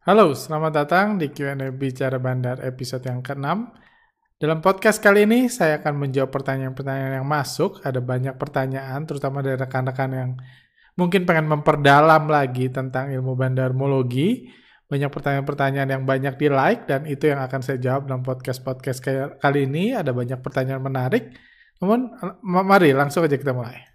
Halo, selamat datang di Q&A Bicara Bandar episode yang ke-6. Dalam podcast kali ini, saya akan menjawab pertanyaan-pertanyaan yang masuk. Ada banyak pertanyaan, terutama dari rekan-rekan yang mungkin pengen memperdalam lagi tentang ilmu bandarmologi. Banyak pertanyaan-pertanyaan yang banyak di-like, dan itu yang akan saya jawab dalam podcast-podcast kali ini. Ada banyak pertanyaan menarik. Namun, mari langsung aja kita mulai.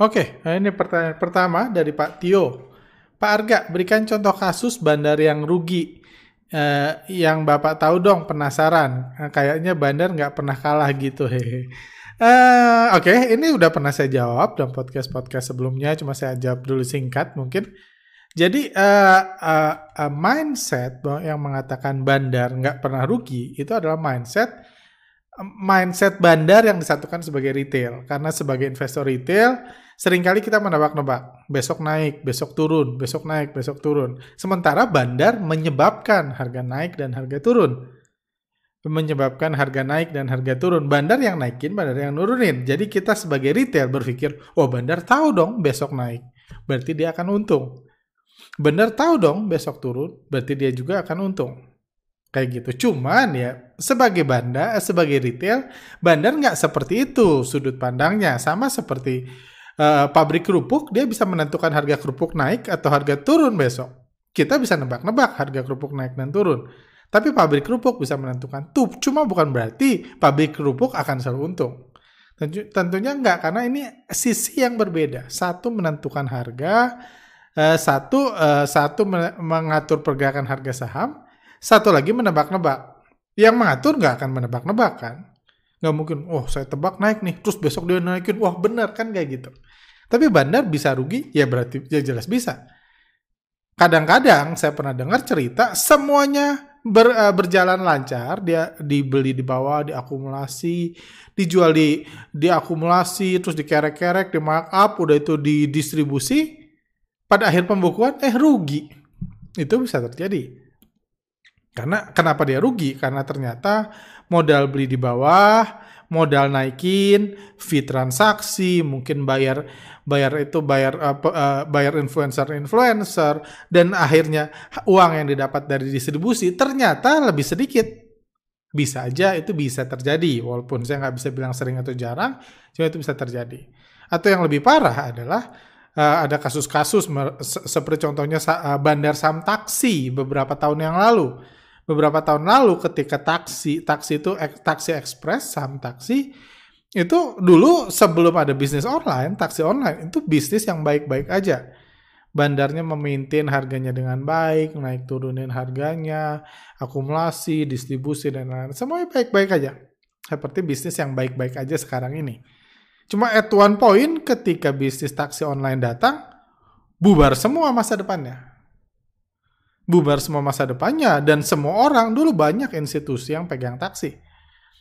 Oke, nah ini pertanyaan pertama dari Pak Tio. Pak Arga, berikan contoh kasus bandar yang rugi. Eh, yang Bapak tahu dong, penasaran. Nah, kayaknya bandar nggak pernah kalah gitu. Hehe. Uh, Oke, okay, ini udah pernah saya jawab dalam podcast-podcast sebelumnya, cuma saya jawab dulu singkat mungkin. Jadi uh, uh, uh, mindset yang mengatakan bandar nggak pernah rugi itu adalah mindset mindset bandar yang disatukan sebagai retail. Karena sebagai investor retail, sering kali kita menebak-nebak. Besok naik, besok turun, besok naik, besok turun. Sementara bandar menyebabkan harga naik dan harga turun. Menyebabkan harga naik dan harga turun. Bandar yang naikin, bandar yang nurunin. Jadi kita sebagai retail berpikir, oh bandar tahu dong besok naik. Berarti dia akan untung. Bandar tahu dong besok turun, berarti dia juga akan untung kayak gitu. Cuman ya sebagai bandar, sebagai retail, bandar nggak seperti itu sudut pandangnya. Sama seperti uh, pabrik kerupuk, dia bisa menentukan harga kerupuk naik atau harga turun besok. Kita bisa nebak-nebak harga kerupuk naik dan turun. Tapi pabrik kerupuk bisa menentukan tuh. Cuma bukan berarti pabrik kerupuk akan selalu untung. Tentunya enggak, karena ini sisi yang berbeda. Satu menentukan harga, uh, satu uh, satu mengatur pergerakan harga saham, satu lagi menebak-nebak. Yang mengatur nggak akan menebak-nebak kan? Nggak mungkin, oh saya tebak naik nih, terus besok dia naikin, wah benar kan kayak gitu. Tapi bandar bisa rugi, ya berarti ya jelas bisa. Kadang-kadang saya pernah dengar cerita semuanya ber, uh, berjalan lancar, dia dibeli di bawah, diakumulasi, dijual di diakumulasi, terus dikerek-kerek, di markup, udah itu didistribusi, pada akhir pembukuan eh rugi. Itu bisa terjadi. Karena kenapa dia rugi? Karena ternyata modal beli di bawah, modal naikin, fee transaksi, mungkin bayar bayar itu bayar uh, uh, bayar influencer-influencer dan akhirnya uang yang didapat dari distribusi ternyata lebih sedikit. Bisa aja itu bisa terjadi walaupun saya nggak bisa bilang sering atau jarang, cuma itu bisa terjadi. Atau yang lebih parah adalah uh, ada kasus-kasus seperti contohnya uh, bandar saham taksi beberapa tahun yang lalu beberapa tahun lalu ketika taksi taksi itu taksi ekspres saham taksi itu dulu sebelum ada bisnis online taksi online itu bisnis yang baik-baik aja. Bandarnya memaintain harganya dengan baik naik turunin harganya akumulasi distribusi dan lain-lain. Semuanya baik-baik aja. Seperti bisnis yang baik-baik aja sekarang ini. Cuma at one point ketika bisnis taksi online datang bubar semua masa depannya bubar semua masa depannya. Dan semua orang dulu banyak institusi yang pegang taksi.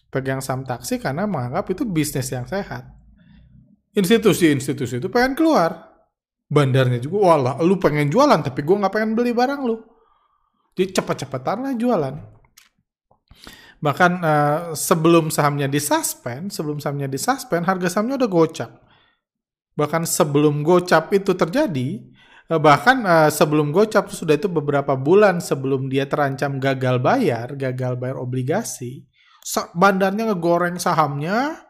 Pegang saham taksi karena menganggap itu bisnis yang sehat. Institusi-institusi itu pengen keluar. Bandarnya juga walah lu pengen jualan tapi gue nggak pengen beli barang lu. Jadi cepet-cepetan lah jualan. Bahkan uh, sebelum sahamnya disuspend sebelum sahamnya disuspend harga sahamnya udah gocap. Bahkan sebelum gocap itu terjadi bahkan uh, sebelum gocap sudah itu beberapa bulan sebelum dia terancam gagal bayar, gagal bayar obligasi, bandarnya ngegoreng sahamnya,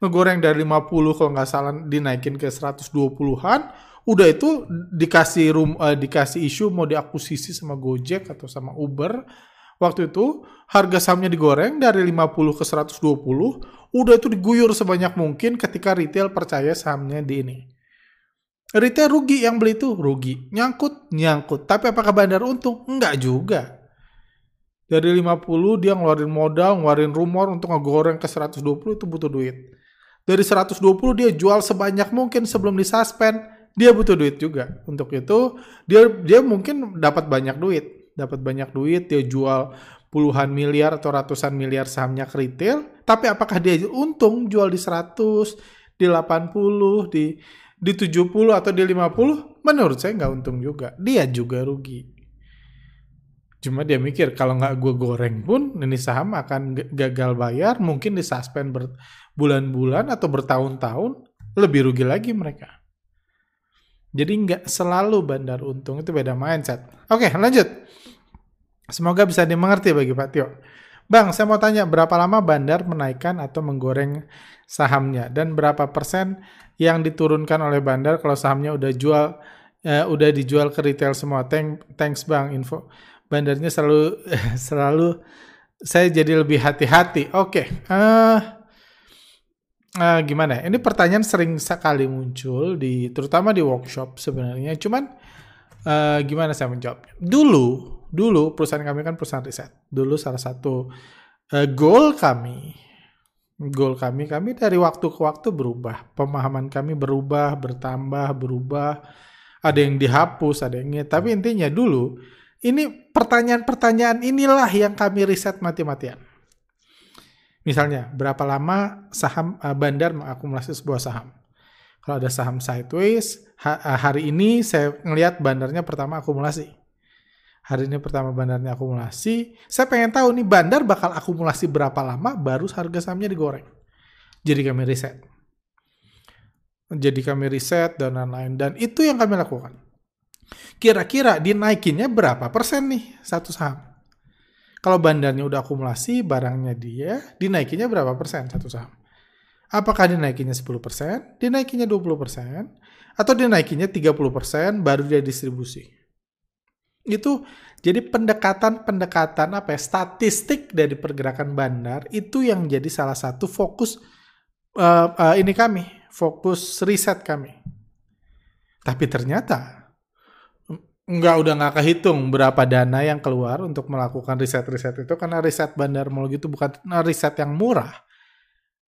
ngegoreng dari 50 kalau nggak salah dinaikin ke 120-an, udah itu dikasih room uh, dikasih isu mau diakuisisi sama Gojek atau sama Uber. Waktu itu harga sahamnya digoreng dari 50 ke 120, udah itu diguyur sebanyak mungkin ketika retail percaya sahamnya di ini Retail rugi yang beli itu rugi. Nyangkut, nyangkut. Tapi apakah bandar untung? Enggak juga. Dari 50 dia ngeluarin modal, ngeluarin rumor untuk ngegoreng ke 120 itu butuh duit. Dari 120 dia jual sebanyak mungkin sebelum disuspend, dia butuh duit juga. Untuk itu dia dia mungkin dapat banyak duit, dapat banyak duit, dia jual puluhan miliar atau ratusan miliar sahamnya ke retail, tapi apakah dia untung jual di 100, di 80, di di 70 atau di 50, menurut saya nggak untung juga. Dia juga rugi. Cuma dia mikir kalau nggak gue goreng pun ini saham akan gagal bayar, mungkin disuspend berbulan-bulan atau bertahun-tahun, lebih rugi lagi mereka. Jadi nggak selalu bandar untung, itu beda mindset. Oke, lanjut. Semoga bisa dimengerti bagi Pak Tio. Bang, saya mau tanya berapa lama bandar menaikkan atau menggoreng sahamnya dan berapa persen yang diturunkan oleh bandar kalau sahamnya udah jual eh, udah dijual ke retail semua. Thank, thanks Bang info bandarnya selalu selalu saya jadi lebih hati-hati. Oke, okay. uh, uh, eh, gimana? Ini pertanyaan sering sekali muncul di terutama di workshop sebenarnya. Cuman uh, gimana saya menjawabnya? Dulu, dulu perusahaan kami kan perusahaan riset. Dulu salah satu uh, goal kami, goal kami, kami dari waktu ke waktu berubah. Pemahaman kami berubah, bertambah, berubah. Ada yang dihapus, ada yang Tapi intinya dulu ini pertanyaan-pertanyaan inilah yang kami riset mati-matian. Misalnya, berapa lama saham uh, bandar mengakumulasi sebuah saham? Kalau ada saham sideways, uh, hari ini saya ngelihat bandarnya pertama akumulasi. Hari ini pertama bandarnya akumulasi. Saya pengen tahu nih bandar bakal akumulasi berapa lama baru harga sahamnya digoreng. Jadi kami riset. Jadi kami riset dan lain-lain. Dan itu yang kami lakukan. Kira-kira dinaikinnya berapa persen nih satu saham? Kalau bandarnya udah akumulasi, barangnya dia, dinaikinnya berapa persen satu saham? Apakah dinaikinnya 10%, persen, dinaikinnya 20%, persen, atau dinaikinnya 30% persen baru dia distribusi? Itu jadi pendekatan-pendekatan apa ya, statistik dari pergerakan bandar itu yang jadi salah satu fokus uh, uh, ini kami, fokus riset kami. Tapi ternyata Enggak, udah nggak kehitung berapa dana yang keluar untuk melakukan riset-riset itu karena riset bandar mall itu bukan riset yang murah.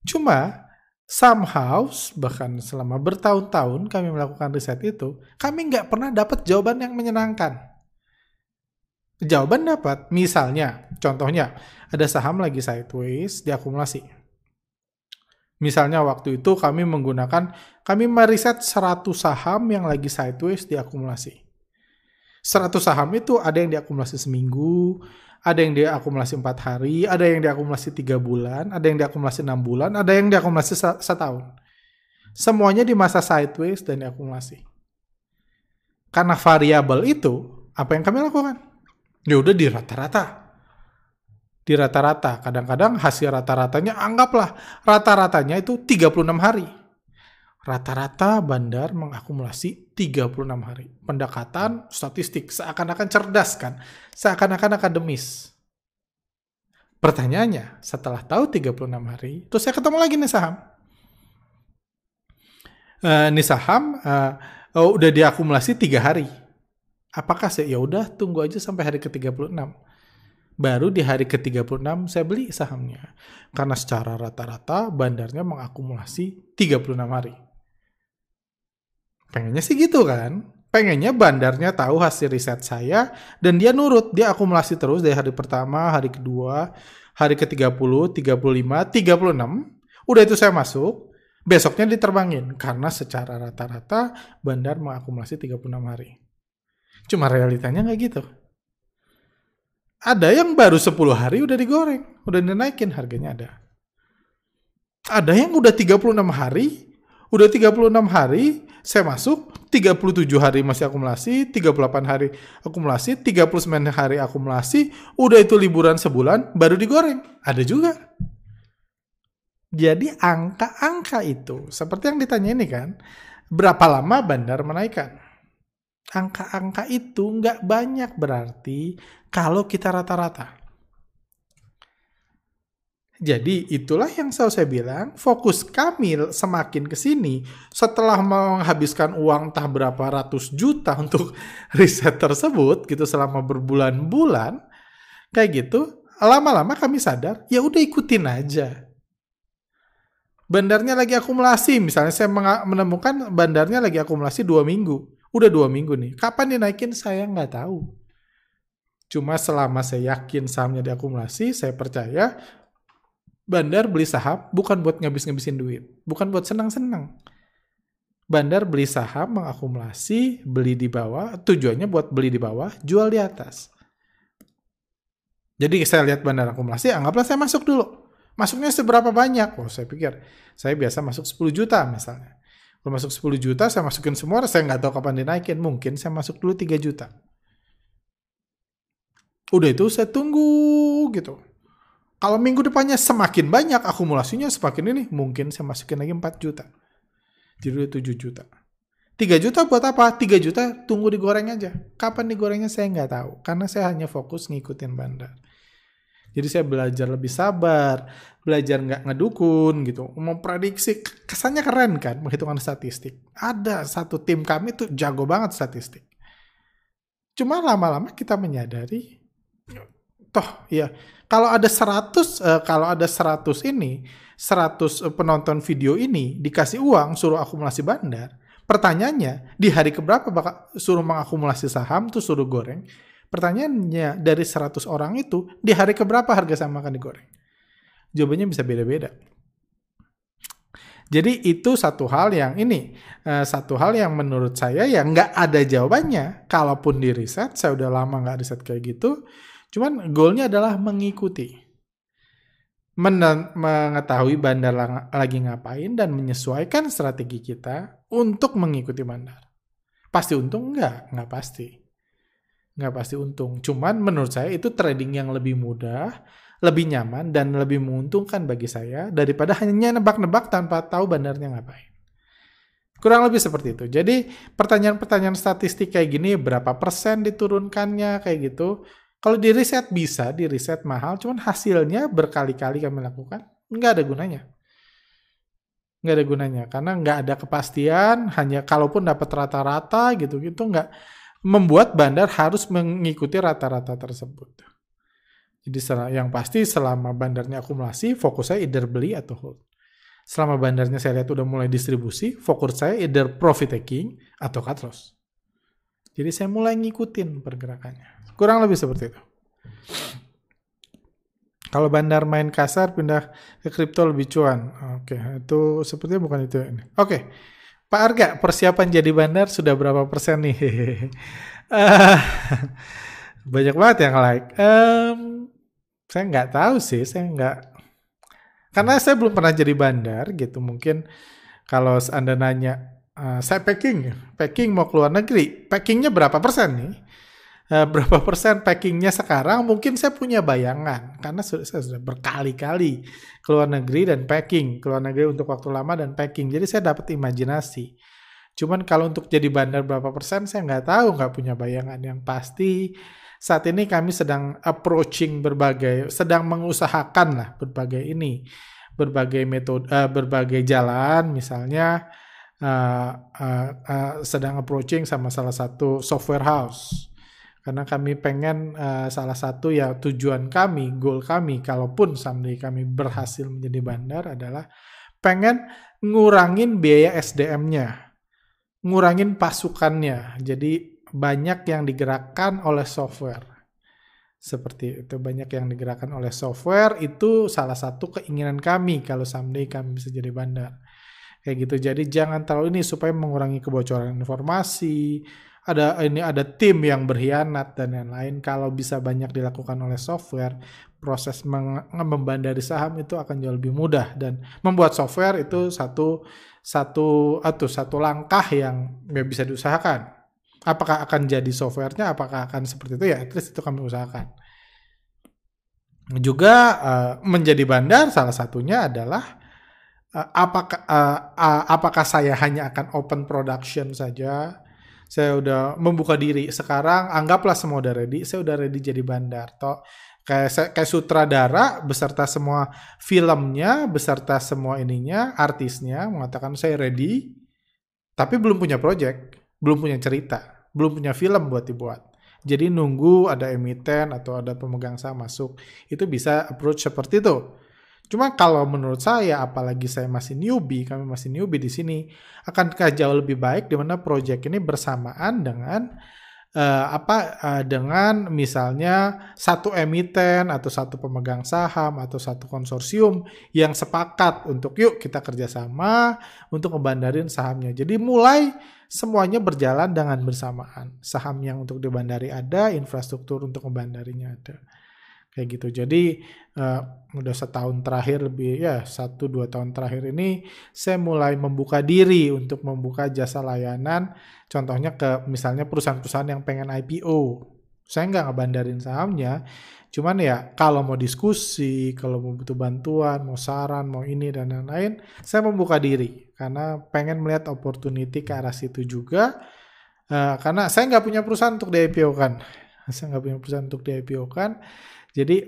Cuma somehow bahkan selama bertahun-tahun kami melakukan riset itu, kami nggak pernah dapat jawaban yang menyenangkan. Jawaban dapat, misalnya, contohnya ada saham lagi sideways diakumulasi. Misalnya waktu itu kami menggunakan, kami meriset 100 saham yang lagi sideways diakumulasi 100 saham itu ada yang diakumulasi seminggu, ada yang diakumulasi empat hari, ada yang diakumulasi tiga bulan, ada yang diakumulasi enam bulan, ada yang diakumulasi setahun. Semuanya di masa sideways dan diakumulasi. Karena variabel itu, apa yang kami lakukan? Ya udah di rata-rata. Di rata-rata. Kadang-kadang hasil rata-ratanya anggaplah rata-ratanya itu 36 hari Rata-rata bandar mengakumulasi 36 hari. Pendekatan statistik seakan-akan cerdas kan, seakan-akan akademis. Pertanyaannya, setelah tahu 36 hari, terus saya ketemu lagi nih saham. Uh, nih saham uh, oh, udah diakumulasi tiga hari. Apakah saya ya udah tunggu aja sampai hari ke-36. Baru di hari ke-36 saya beli sahamnya. Karena secara rata-rata bandarnya mengakumulasi 36 hari. Pengennya sih gitu kan. Pengennya bandarnya tahu hasil riset saya dan dia nurut. Dia akumulasi terus dari hari pertama, hari kedua, hari ke-30, 35, 36. Udah itu saya masuk. Besoknya diterbangin karena secara rata-rata bandar mengakumulasi 36 hari. Cuma realitanya nggak gitu. Ada yang baru 10 hari udah digoreng, udah dinaikin harganya ada. Ada yang udah 36 hari, udah 36 hari saya masuk 37 hari masih akumulasi, 38 hari akumulasi, 39 hari akumulasi, udah itu liburan sebulan baru digoreng. Ada juga. Jadi angka-angka itu seperti yang ditanya ini kan, berapa lama bandar menaikkan? Angka-angka itu nggak banyak berarti kalau kita rata-rata. Jadi itulah yang selalu saya bilang, fokus kami semakin ke sini setelah menghabiskan uang entah berapa ratus juta untuk riset tersebut gitu selama berbulan-bulan kayak gitu, lama-lama kami sadar, ya udah ikutin aja. Bandarnya lagi akumulasi, misalnya saya menemukan bandarnya lagi akumulasi dua minggu, udah dua minggu nih, kapan dinaikin saya nggak tahu. Cuma selama saya yakin sahamnya diakumulasi, saya percaya bandar beli saham bukan buat ngabis-ngabisin duit, bukan buat senang-senang. Bandar beli saham, mengakumulasi, beli di bawah, tujuannya buat beli di bawah, jual di atas. Jadi saya lihat bandar akumulasi, anggaplah saya masuk dulu. Masuknya seberapa banyak? Oh, saya pikir saya biasa masuk 10 juta misalnya. Kalau masuk 10 juta, saya masukin semua, saya nggak tahu kapan dinaikin. Mungkin saya masuk dulu 3 juta. Udah itu saya tunggu gitu. Kalau minggu depannya semakin banyak akumulasinya semakin ini, mungkin saya masukin lagi 4 juta. Jadi udah 7 juta. 3 juta buat apa? 3 juta tunggu digoreng aja. Kapan digorengnya saya nggak tahu. Karena saya hanya fokus ngikutin bandar. Jadi saya belajar lebih sabar, belajar nggak ngedukun gitu. Memprediksi, kesannya keren kan menghitungan statistik. Ada satu tim kami tuh jago banget statistik. Cuma lama-lama kita menyadari, toh ya kalau ada 100, uh, kalau ada 100 ini, 100 penonton video ini dikasih uang suruh akumulasi bandar, pertanyaannya di hari keberapa bakal suruh mengakumulasi saham tuh suruh goreng, Pertanyaannya dari 100 orang itu di hari keberapa harga saham akan digoreng? Jawabannya bisa beda-beda. Jadi itu satu hal yang ini, uh, satu hal yang menurut saya yang nggak ada jawabannya. Kalaupun di riset, saya udah lama nggak riset kayak gitu. Cuman goalnya adalah mengikuti. Men mengetahui bandar lagi ngapain dan menyesuaikan strategi kita untuk mengikuti bandar. Pasti untung nggak? Nggak pasti nggak pasti untung. Cuman menurut saya itu trading yang lebih mudah, lebih nyaman, dan lebih menguntungkan bagi saya daripada hanya nebak-nebak tanpa tahu bandarnya ngapain. Kurang lebih seperti itu. Jadi pertanyaan-pertanyaan statistik kayak gini, berapa persen diturunkannya kayak gitu. Kalau di riset bisa, di riset mahal, cuman hasilnya berkali-kali kami lakukan, nggak ada gunanya. Nggak ada gunanya, karena nggak ada kepastian, hanya kalaupun dapat rata-rata gitu-gitu, nggak membuat bandar harus mengikuti rata-rata tersebut. Jadi yang pasti selama bandarnya akumulasi, fokus saya either beli atau hold. Selama bandarnya saya lihat udah mulai distribusi, fokus saya either profit taking atau cut loss. Jadi saya mulai ngikutin pergerakannya. Kurang lebih seperti itu. Kalau bandar main kasar pindah ke kripto lebih cuan. Oke, itu sepertinya bukan itu ini. Oke. Pak Arga, persiapan jadi bandar sudah berapa persen nih? uh, banyak banget yang like. Um, saya nggak tahu sih, saya nggak. Karena saya belum pernah jadi bandar gitu. Mungkin kalau anda nanya, uh, saya packing, packing mau keluar negeri, packingnya berapa persen nih? Uh, berapa persen packingnya sekarang? Mungkin saya punya bayangan karena sudah, saya sudah berkali-kali keluar negeri dan packing keluar negeri untuk waktu lama dan packing. Jadi saya dapat imajinasi. Cuman kalau untuk jadi bandar berapa persen saya nggak tahu nggak punya bayangan. Yang pasti saat ini kami sedang approaching berbagai sedang mengusahakan lah berbagai ini berbagai metode uh, berbagai jalan. Misalnya uh, uh, uh, sedang approaching sama salah satu software house karena kami pengen uh, salah satu ya tujuan kami, goal kami, kalaupun someday kami berhasil menjadi bandar adalah pengen ngurangin biaya SDM-nya, ngurangin pasukannya. Jadi banyak yang digerakkan oleh software. Seperti itu banyak yang digerakkan oleh software itu salah satu keinginan kami kalau someday kami bisa jadi bandar. Kayak gitu. Jadi jangan terlalu ini supaya mengurangi kebocoran informasi, ada ini ada tim yang berkhianat dan lain-lain. Kalau bisa banyak dilakukan oleh software, proses membandari saham itu akan jauh lebih mudah dan membuat software itu satu satu atau satu langkah yang bisa diusahakan. Apakah akan jadi softwarenya? Apakah akan seperti itu ya? At itu kami usahakan. Juga uh, menjadi bandar salah satunya adalah uh, apakah uh, uh, apakah saya hanya akan open production saja saya udah membuka diri. Sekarang anggaplah semua udah ready, saya udah ready jadi bandar. Toh kayak kayak sutradara beserta semua filmnya, beserta semua ininya, artisnya mengatakan saya ready, tapi belum punya project, belum punya cerita, belum punya film buat dibuat. Jadi nunggu ada emiten atau ada pemegang saham masuk. Itu bisa approach seperti itu. Cuma kalau menurut saya, apalagi saya masih newbie, kami masih newbie di sini, akankah jauh lebih baik di mana proyek ini bersamaan dengan uh, apa uh, dengan misalnya satu emiten atau satu pemegang saham atau satu konsorsium yang sepakat untuk yuk kita kerjasama untuk ngebandarin sahamnya. Jadi mulai semuanya berjalan dengan bersamaan. Saham yang untuk dibandari ada, infrastruktur untuk ngebandarinya ada kayak gitu. Jadi uh, udah setahun terakhir lebih ya satu dua tahun terakhir ini saya mulai membuka diri untuk membuka jasa layanan. Contohnya ke misalnya perusahaan-perusahaan yang pengen IPO. Saya nggak ngebandarin sahamnya, cuman ya kalau mau diskusi, kalau mau butuh bantuan, mau saran, mau ini dan lain-lain, saya membuka diri karena pengen melihat opportunity ke arah situ juga. Uh, karena saya nggak punya perusahaan untuk di IPO kan, saya nggak punya perusahaan untuk di IPO kan jadi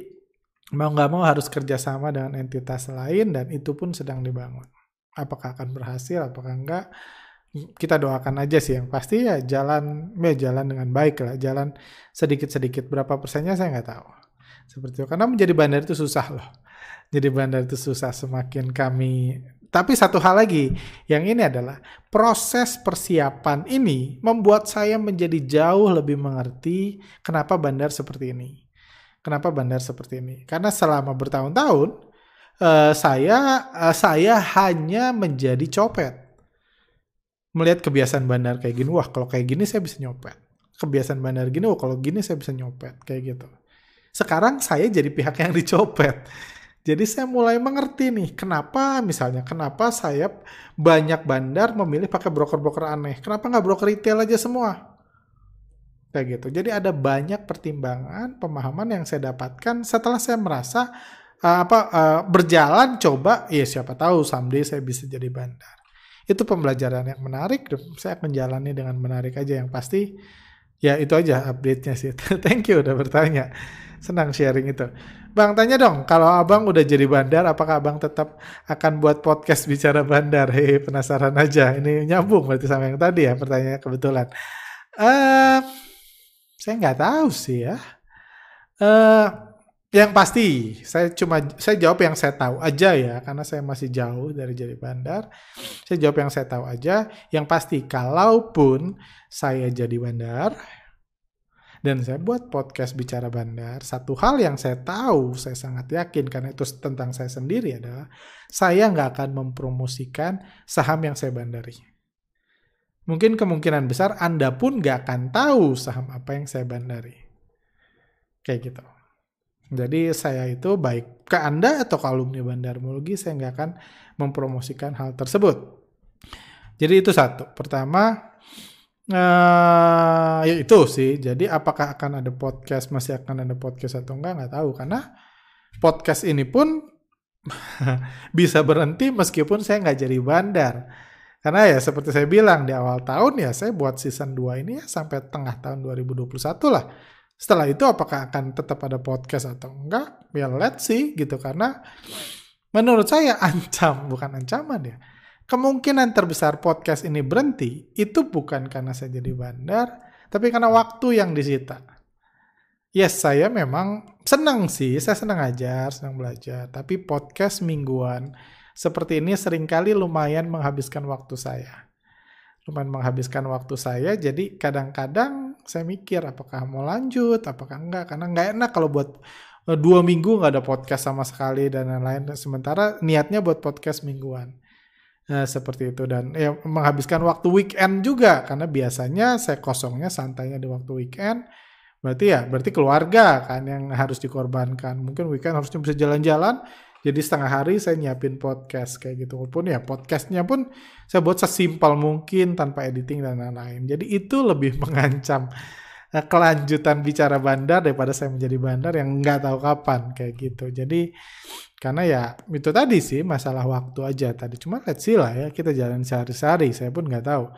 mau nggak mau harus kerjasama dengan entitas lain dan itu pun sedang dibangun. Apakah akan berhasil, apakah enggak? Kita doakan aja sih yang pasti ya jalan ya jalan dengan baik lah, jalan sedikit-sedikit berapa persennya saya nggak tahu. Seperti itu karena menjadi bandar itu susah loh. Jadi bandar itu susah semakin kami tapi satu hal lagi, yang ini adalah proses persiapan ini membuat saya menjadi jauh lebih mengerti kenapa bandar seperti ini. Kenapa bandar seperti ini? Karena selama bertahun-tahun uh, saya uh, saya hanya menjadi copet. Melihat kebiasaan bandar kayak gini, wah kalau kayak gini saya bisa nyopet. Kebiasaan bandar gini, wah kalau gini saya bisa nyopet kayak gitu. Sekarang saya jadi pihak yang dicopet. Jadi saya mulai mengerti nih, kenapa misalnya, kenapa saya banyak bandar memilih pakai broker-broker aneh. Kenapa nggak broker retail aja semua? Kayak gitu. Jadi ada banyak pertimbangan, pemahaman yang saya dapatkan setelah saya merasa uh, apa uh, berjalan coba, ya siapa tahu someday saya bisa jadi bandar. Itu pembelajaran yang menarik, saya akan jalani dengan menarik aja yang pasti. Ya itu aja update-nya sih. Thank you udah bertanya. Senang sharing itu. Bang tanya dong, kalau abang udah jadi bandar, apakah abang tetap akan buat podcast bicara bandar? Hei, penasaran aja. Ini nyambung berarti sama yang tadi ya pertanyaannya kebetulan. Uh, saya nggak tahu sih ya. Uh, yang pasti, saya cuma saya jawab yang saya tahu aja ya, karena saya masih jauh dari jadi bandar. Saya jawab yang saya tahu aja. Yang pasti, kalaupun saya jadi bandar dan saya buat podcast bicara bandar, satu hal yang saya tahu, saya sangat yakin karena itu tentang saya sendiri adalah saya nggak akan mempromosikan saham yang saya bandari mungkin kemungkinan besar Anda pun nggak akan tahu saham apa yang saya bandari. Kayak gitu. Jadi saya itu baik ke Anda atau ke alumni bandarmologi, saya nggak akan mempromosikan hal tersebut. Jadi itu satu. Pertama, uh, ya itu sih. Jadi apakah akan ada podcast, masih akan ada podcast atau enggak, nggak tahu. Karena podcast ini pun bisa berhenti meskipun saya nggak jadi bandar karena ya seperti saya bilang di awal tahun ya saya buat season 2 ini ya sampai tengah tahun 2021 lah. Setelah itu apakah akan tetap ada podcast atau enggak? Ya let's see gitu karena menurut saya ancam bukan ancaman ya. Kemungkinan terbesar podcast ini berhenti itu bukan karena saya jadi bandar, tapi karena waktu yang disita. Yes, saya memang senang sih, saya senang ajar, senang belajar. Tapi podcast mingguan seperti ini sering kali lumayan menghabiskan waktu saya. Lumayan menghabiskan waktu saya, jadi kadang-kadang saya mikir apakah mau lanjut, apakah enggak. Karena enggak enak kalau buat eh, dua minggu nggak ada podcast sama sekali dan lain-lain. Sementara niatnya buat podcast mingguan. Nah, seperti itu dan ya menghabiskan waktu weekend juga karena biasanya saya kosongnya santainya di waktu weekend berarti ya berarti keluarga kan yang harus dikorbankan mungkin weekend harusnya bisa jalan-jalan jadi setengah hari saya nyiapin podcast kayak gitu. Walaupun ya podcastnya pun saya buat sesimpel mungkin tanpa editing dan lain-lain. Jadi itu lebih mengancam eh, kelanjutan bicara bandar daripada saya menjadi bandar yang nggak tahu kapan kayak gitu. Jadi karena ya itu tadi sih masalah waktu aja tadi. Cuma let's see lah ya kita jalan sehari-hari. Saya pun nggak tahu.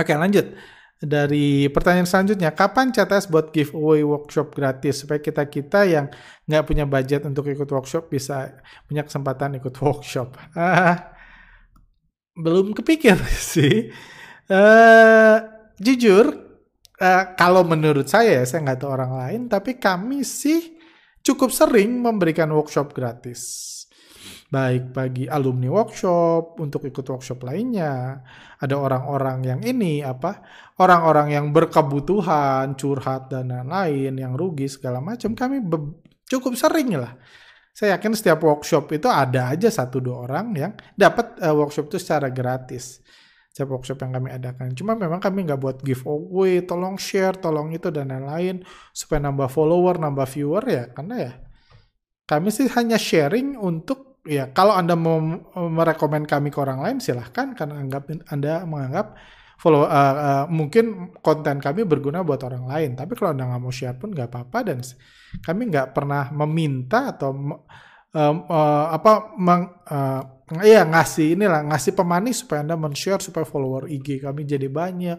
Oke lanjut dari pertanyaan selanjutnya, kapan CTS buat giveaway workshop gratis supaya kita kita yang nggak punya budget untuk ikut workshop bisa punya kesempatan ikut workshop? Ah, belum kepikir sih. Uh, jujur, uh, kalau menurut saya, saya nggak tahu orang lain, tapi kami sih cukup sering memberikan workshop gratis. Baik bagi alumni workshop untuk ikut workshop lainnya ada orang-orang yang ini apa orang-orang yang berkebutuhan curhat dan lain-lain yang rugi segala macam kami cukup sering lah saya yakin setiap workshop itu ada aja satu dua orang yang dapat uh, workshop itu secara gratis setiap workshop yang kami adakan. Cuma memang kami nggak buat giveaway, tolong share, tolong itu dan lain-lain supaya nambah follower, nambah viewer ya. Karena ya kami sih hanya sharing untuk ya kalau anda mau merekomend kami ke orang lain silahkan karena anggap anda menganggap follow uh, uh, mungkin konten kami berguna buat orang lain. Tapi kalau anda nggak mau share pun nggak apa-apa dan kami nggak pernah meminta atau um, uh, apa meng, uh, ya ngasih inilah ngasih pemanis supaya anda men-share supaya follower IG kami jadi banyak,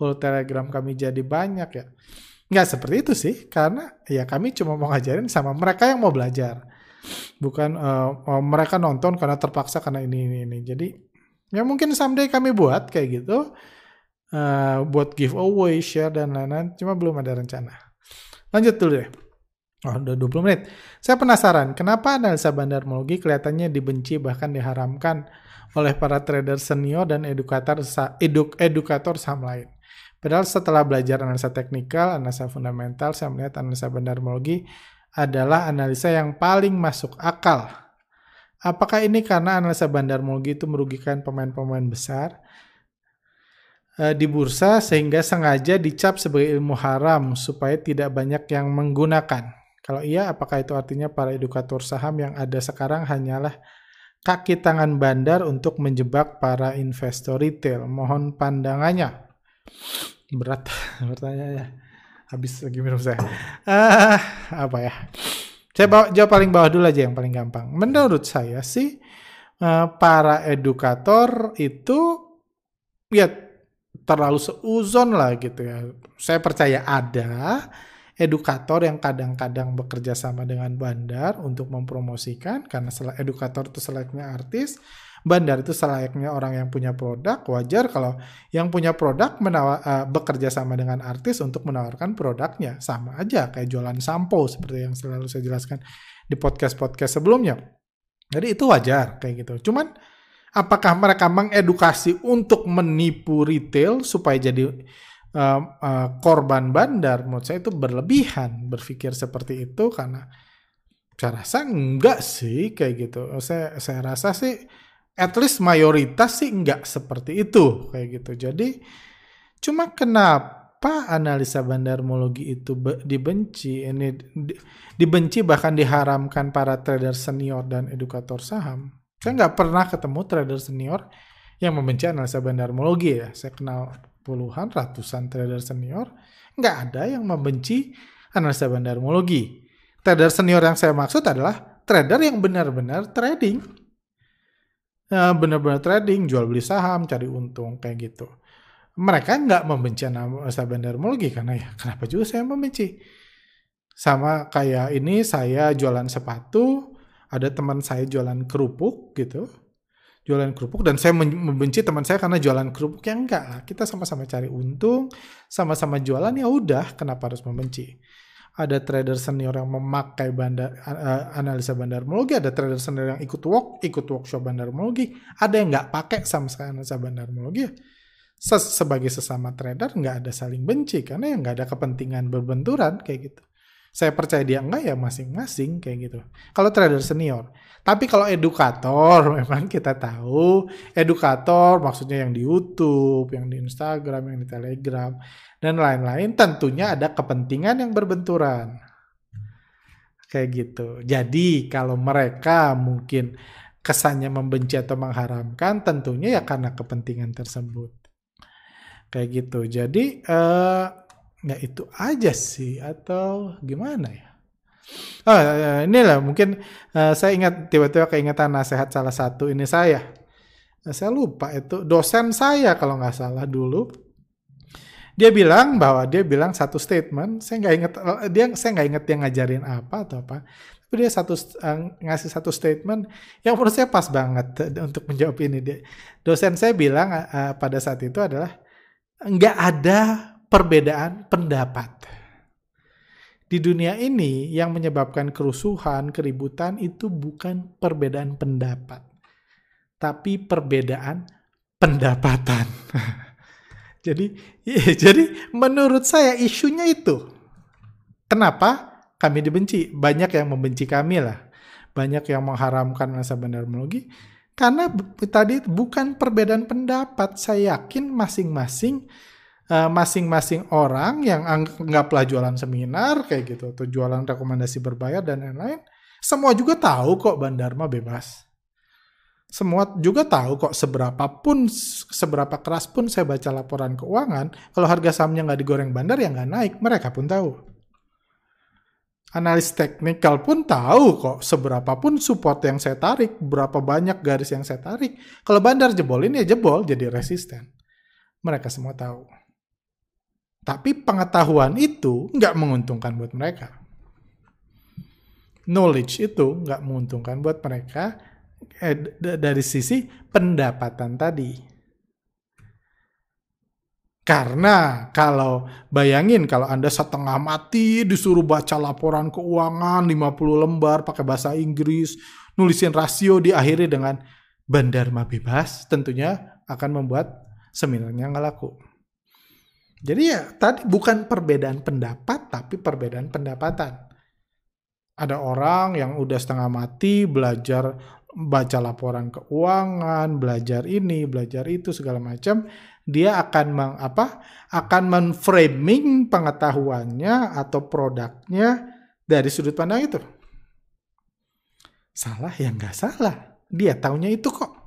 follower Telegram kami jadi banyak ya. Nggak seperti itu sih, karena ya kami cuma mau ngajarin sama mereka yang mau belajar. Bukan uh, mereka nonton karena terpaksa karena ini ini ini. Jadi ya mungkin someday kami buat kayak gitu. Uh, buat giveaway, share dan lain-lain, cuma belum ada rencana. Lanjut dulu deh. Oh, udah 20 menit. Saya penasaran, kenapa analisa bandarmologi kelihatannya dibenci bahkan diharamkan oleh para trader senior dan edukator eduk, edukator saham lain. Padahal setelah belajar analisa teknikal, analisa fundamental, saya melihat analisa bandarmologi adalah analisa yang paling masuk akal. Apakah ini karena analisa bandarmologi itu merugikan pemain-pemain besar e, di bursa sehingga sengaja dicap sebagai ilmu haram supaya tidak banyak yang menggunakan? Kalau iya, apakah itu artinya para edukator saham yang ada sekarang hanyalah kaki tangan bandar untuk menjebak para investor retail? Mohon pandangannya. Berat bertanya Habis lagi minum saya. Uh, apa ya? Saya bawa, jawab paling bawah dulu aja yang paling gampang. Menurut saya sih, uh, para edukator itu ya terlalu seuzon lah gitu ya. Saya percaya ada, edukator yang kadang-kadang bekerja sama dengan bandar untuk mempromosikan karena edukator itu selayaknya artis, bandar itu selayaknya orang yang punya produk, wajar kalau yang punya produk menawar, uh, bekerja sama dengan artis untuk menawarkan produknya. Sama aja kayak jualan sampo seperti yang selalu saya jelaskan di podcast-podcast sebelumnya. Jadi itu wajar kayak gitu. Cuman apakah mereka mengedukasi untuk menipu retail supaya jadi uh, uh, korban bandar menurut saya itu berlebihan berpikir seperti itu karena saya rasa enggak sih kayak gitu saya saya rasa sih at least mayoritas sih enggak seperti itu kayak gitu jadi cuma kenapa analisa bandarmologi itu dibenci ini dibenci bahkan diharamkan para trader senior dan edukator saham saya nggak pernah ketemu trader senior yang membenci analisa bandarmologi ya saya kenal puluhan, ratusan trader senior, nggak ada yang membenci analisa bandarmologi. Trader senior yang saya maksud adalah trader yang benar-benar trading. Ya, benar-benar trading, jual beli saham, cari untung, kayak gitu. Mereka nggak membenci analisa bandarmologi karena ya kenapa juga saya membenci. Sama kayak ini saya jualan sepatu, ada teman saya jualan kerupuk gitu jualan kerupuk dan saya membenci teman saya karena jualan kerupuk yang enggak lah kita sama-sama cari untung sama-sama jualan ya udah kenapa harus membenci ada trader senior yang memakai bandar uh, analisa bandarmologi ada trader senior yang ikut work ikut workshop bandarmologi ada yang nggak pakai sama sekali analisa bandarmologi Ses sebagai sesama trader nggak ada saling benci karena yang nggak ada kepentingan berbenturan kayak gitu saya percaya dia enggak ya masing-masing kayak gitu. Kalau trader senior. Tapi kalau edukator memang kita tahu edukator maksudnya yang di YouTube, yang di Instagram, yang di Telegram dan lain-lain tentunya ada kepentingan yang berbenturan. Kayak gitu. Jadi kalau mereka mungkin kesannya membenci atau mengharamkan tentunya ya karena kepentingan tersebut. Kayak gitu. Jadi eh nggak itu aja sih atau gimana ya? Oh, inilah mungkin uh, saya ingat tiba-tiba keingetan nasihat salah satu ini saya. Uh, saya lupa itu dosen saya kalau nggak salah dulu. Dia bilang bahwa dia bilang satu statement, saya nggak inget dia saya nggak inget dia ngajarin apa atau apa. Tapi dia satu uh, ngasih satu statement yang menurut saya pas banget untuk menjawab ini. Dia, dosen saya bilang uh, pada saat itu adalah nggak ada perbedaan pendapat. Di dunia ini yang menyebabkan kerusuhan, keributan itu bukan perbedaan pendapat, tapi perbedaan pendapatan. jadi, ya, jadi menurut saya isunya itu. Kenapa kami dibenci? Banyak yang membenci kami lah. Banyak yang mengharamkan masa bandarmologi. Karena tadi bukan perbedaan pendapat. Saya yakin masing-masing Eh, masing-masing uh, orang yang anggaplah jualan seminar kayak gitu atau jualan rekomendasi berbayar dan lain-lain semua juga tahu kok Bandarma bebas semua juga tahu kok seberapa pun seberapa keras pun saya baca laporan keuangan kalau harga sahamnya nggak digoreng bandar ya nggak naik mereka pun tahu. Analis teknikal pun tahu kok seberapa pun support yang saya tarik berapa banyak garis yang saya tarik. Kalau bandar jebolin ya jebol jadi resisten. Mereka semua tahu. Tapi pengetahuan itu nggak menguntungkan buat mereka. Knowledge itu nggak menguntungkan buat mereka eh, dari sisi pendapatan tadi. Karena kalau bayangin kalau Anda setengah mati disuruh baca laporan keuangan 50 lembar pakai bahasa Inggris, nulisin rasio diakhiri dengan bandar bebas, tentunya akan membuat seminarnya nggak laku. Jadi ya tadi bukan perbedaan pendapat tapi perbedaan pendapatan. Ada orang yang udah setengah mati belajar baca laporan keuangan, belajar ini, belajar itu segala macam, dia akan meng, apa? akan menframing pengetahuannya atau produknya dari sudut pandang itu. Salah ya nggak salah. Dia taunya itu kok.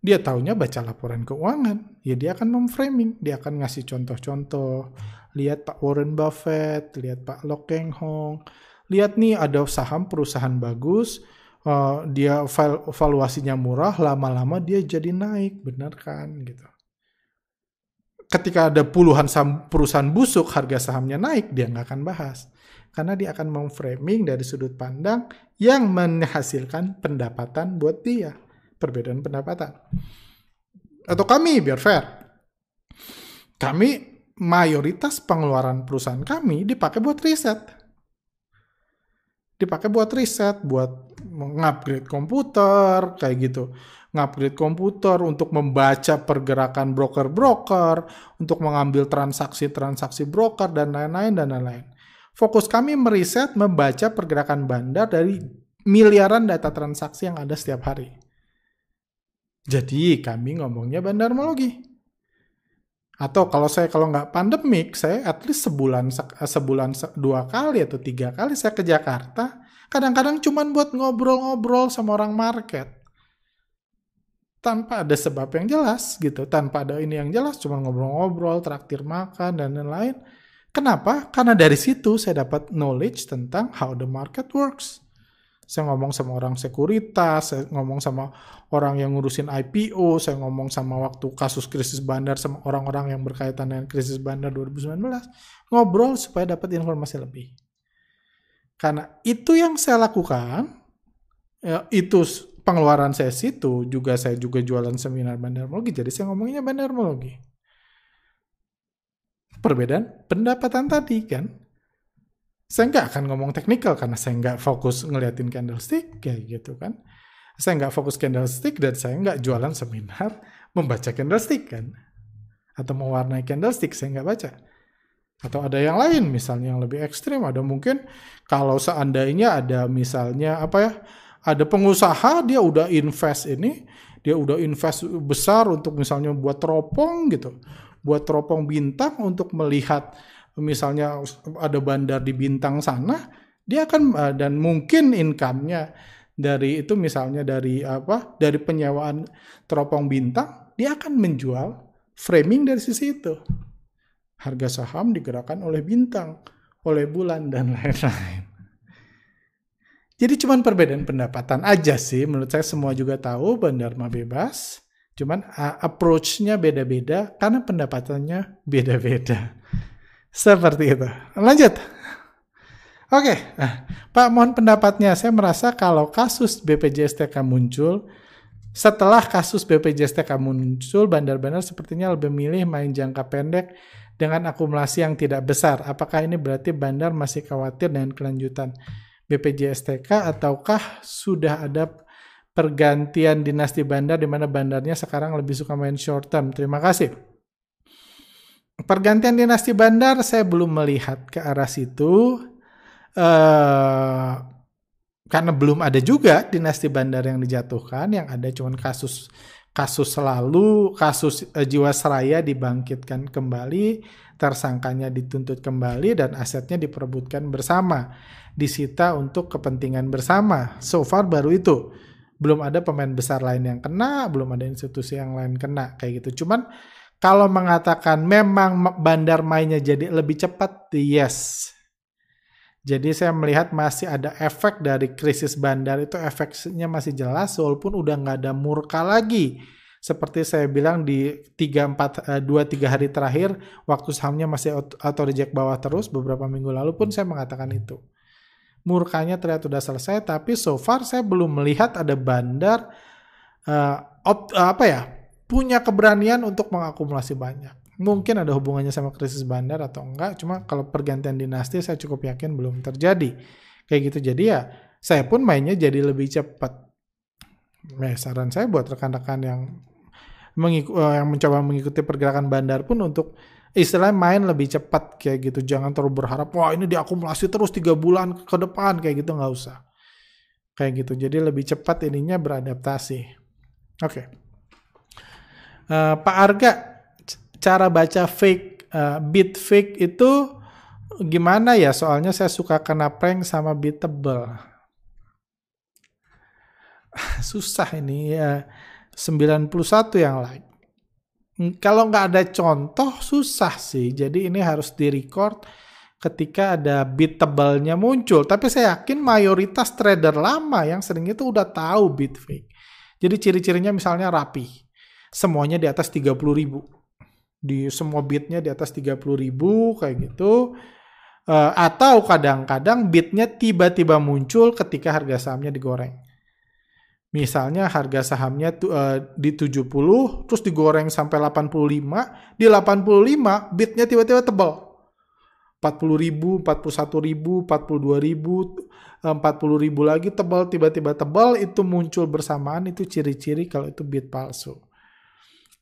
Dia taunya baca laporan keuangan. Ya dia akan memframing, dia akan ngasih contoh-contoh. Lihat Pak Warren Buffett, lihat Pak Lok Keng Hong. Lihat nih ada saham perusahaan bagus, uh, dia valuasinya murah, lama-lama dia jadi naik, benar kan gitu. Ketika ada puluhan saham perusahaan busuk, harga sahamnya naik, dia nggak akan bahas. Karena dia akan memframing dari sudut pandang yang menghasilkan pendapatan buat dia perbedaan pendapatan. Atau kami biar fair. Kami mayoritas pengeluaran perusahaan kami dipakai buat riset. Dipakai buat riset, buat mengupgrade komputer, kayak gitu. Ngupgrade komputer untuk membaca pergerakan broker-broker, untuk mengambil transaksi-transaksi broker, dan lain-lain, dan lain-lain. Fokus kami meriset, membaca pergerakan bandar dari miliaran data transaksi yang ada setiap hari. Jadi kami ngomongnya bandarmologi. Atau kalau saya kalau nggak pandemik, saya at least sebulan sebulan dua kali atau tiga kali saya ke Jakarta. Kadang-kadang cuma buat ngobrol-ngobrol sama orang market. Tanpa ada sebab yang jelas gitu, tanpa ada ini yang jelas, cuma ngobrol-ngobrol, traktir makan dan lain-lain. Kenapa? Karena dari situ saya dapat knowledge tentang how the market works. Saya ngomong sama orang sekuritas, saya ngomong sama orang yang ngurusin IPO, saya ngomong sama waktu kasus krisis bandar sama orang-orang yang berkaitan dengan krisis bandar 2019. Ngobrol supaya dapat informasi lebih. Karena itu yang saya lakukan, ya, itu pengeluaran saya situ, juga saya juga jualan seminar bandarmologi, jadi saya ngomongnya bandarmologi. Perbedaan pendapatan tadi kan, saya nggak akan ngomong teknikal karena saya nggak fokus ngeliatin candlestick kayak gitu kan. Saya nggak fokus candlestick dan saya nggak jualan seminar membaca candlestick kan. Atau mewarnai candlestick saya nggak baca. Atau ada yang lain misalnya yang lebih ekstrim. Ada mungkin kalau seandainya ada misalnya apa ya, ada pengusaha dia udah invest ini, dia udah invest besar untuk misalnya buat teropong gitu, buat teropong bintang untuk melihat misalnya ada bandar di Bintang sana, dia akan eh, dan mungkin income-nya dari itu misalnya dari apa? Dari penyewaan teropong bintang, dia akan menjual framing dari sisi itu. Harga saham digerakkan oleh bintang, oleh bulan dan lain-lain. Jadi cuman perbedaan pendapatan aja sih. Menurut saya semua juga tahu bandar mah bebas. Cuman approach-nya beda-beda karena pendapatannya beda-beda. Seperti itu. Lanjut. Oke, nah, Pak mohon pendapatnya. Saya merasa kalau kasus BPJS-TK muncul, setelah kasus BPJS-TK muncul, bandar-bandar sepertinya lebih milih main jangka pendek dengan akumulasi yang tidak besar. Apakah ini berarti bandar masih khawatir dengan kelanjutan BPJSTK ataukah sudah ada pergantian dinasti bandar di mana bandarnya sekarang lebih suka main short term? Terima kasih. Pergantian dinasti bandar saya belum melihat ke arah situ. Uh, karena belum ada juga dinasti bandar yang dijatuhkan, yang ada cuma kasus kasus selalu kasus uh, Jiwasraya dibangkitkan kembali, tersangkanya dituntut kembali dan asetnya diperebutkan bersama, disita untuk kepentingan bersama. So far baru itu. Belum ada pemain besar lain yang kena, belum ada institusi yang lain kena kayak gitu. Cuman kalau mengatakan memang bandar mainnya jadi lebih cepat, yes. Jadi saya melihat masih ada efek dari krisis bandar itu efeknya masih jelas walaupun udah nggak ada murka lagi. Seperti saya bilang di 3 4 2 3 hari terakhir waktu sahamnya masih auto reject bawah terus beberapa minggu lalu pun saya mengatakan itu. Murkanya terlihat sudah selesai tapi so far saya belum melihat ada bandar uh, op, uh, apa ya punya keberanian untuk mengakumulasi banyak mungkin ada hubungannya sama krisis bandar atau enggak cuma kalau pergantian dinasti saya cukup yakin belum terjadi. Kayak gitu. Jadi ya saya pun mainnya jadi lebih cepat. Nah, saran saya buat rekan-rekan yang mengiku, eh, yang mencoba mengikuti pergerakan bandar pun untuk istilah main lebih cepat kayak gitu. Jangan terlalu berharap wah ini diakumulasi terus tiga bulan ke depan kayak gitu. Nggak usah. Kayak gitu. Jadi lebih cepat ininya beradaptasi. Oke. Okay. uh, Pak Arga cara baca fake uh, beat fake itu gimana ya? Soalnya saya suka kena prank sama beatable. Susah ini ya. 91 yang like. Kalau nggak ada contoh susah sih. Jadi ini harus di-record ketika ada beatable-nya muncul. Tapi saya yakin mayoritas trader lama yang sering itu udah tahu beat fake. Jadi ciri-cirinya misalnya rapi. Semuanya di atas 30 ribu di semua bitnya di atas 30 ribu kayak gitu. Uh, atau kadang-kadang bitnya tiba-tiba muncul ketika harga sahamnya digoreng. Misalnya harga sahamnya uh, di 70 terus digoreng sampai 85 di 85 bitnya tiba-tiba tebal. 40 ribu, 41 ribu, 42 ribu, 40 eh, ribu lagi tebal, tiba-tiba tebal, itu muncul bersamaan, itu ciri-ciri kalau itu bit palsu.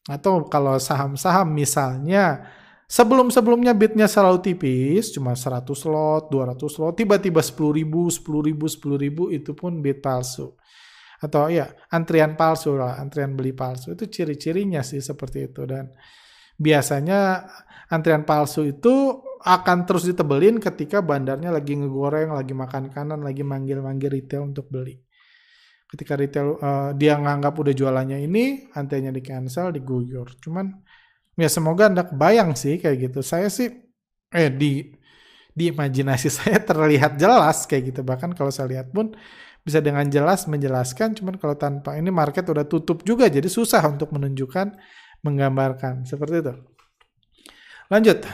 Atau kalau saham-saham misalnya sebelum-sebelumnya bitnya selalu tipis, cuma 100 lot, 200 lot, tiba-tiba 10 ribu, 10 ribu, 10 ribu, itu pun bit palsu. Atau ya, antrian palsu lah, antrian beli palsu. Itu ciri-cirinya sih seperti itu. Dan biasanya antrian palsu itu akan terus ditebelin ketika bandarnya lagi ngegoreng, lagi makan kanan, lagi manggil-manggil retail untuk beli ketika retail uh, dia nganggap udah jualannya ini antenya di cancel diguyur. Cuman ya semoga anda kebayang sih kayak gitu. Saya sih eh di di imajinasi saya terlihat jelas kayak gitu. Bahkan kalau saya lihat pun bisa dengan jelas menjelaskan. Cuman kalau tanpa ini market udah tutup juga jadi susah untuk menunjukkan menggambarkan. Seperti itu. Lanjut.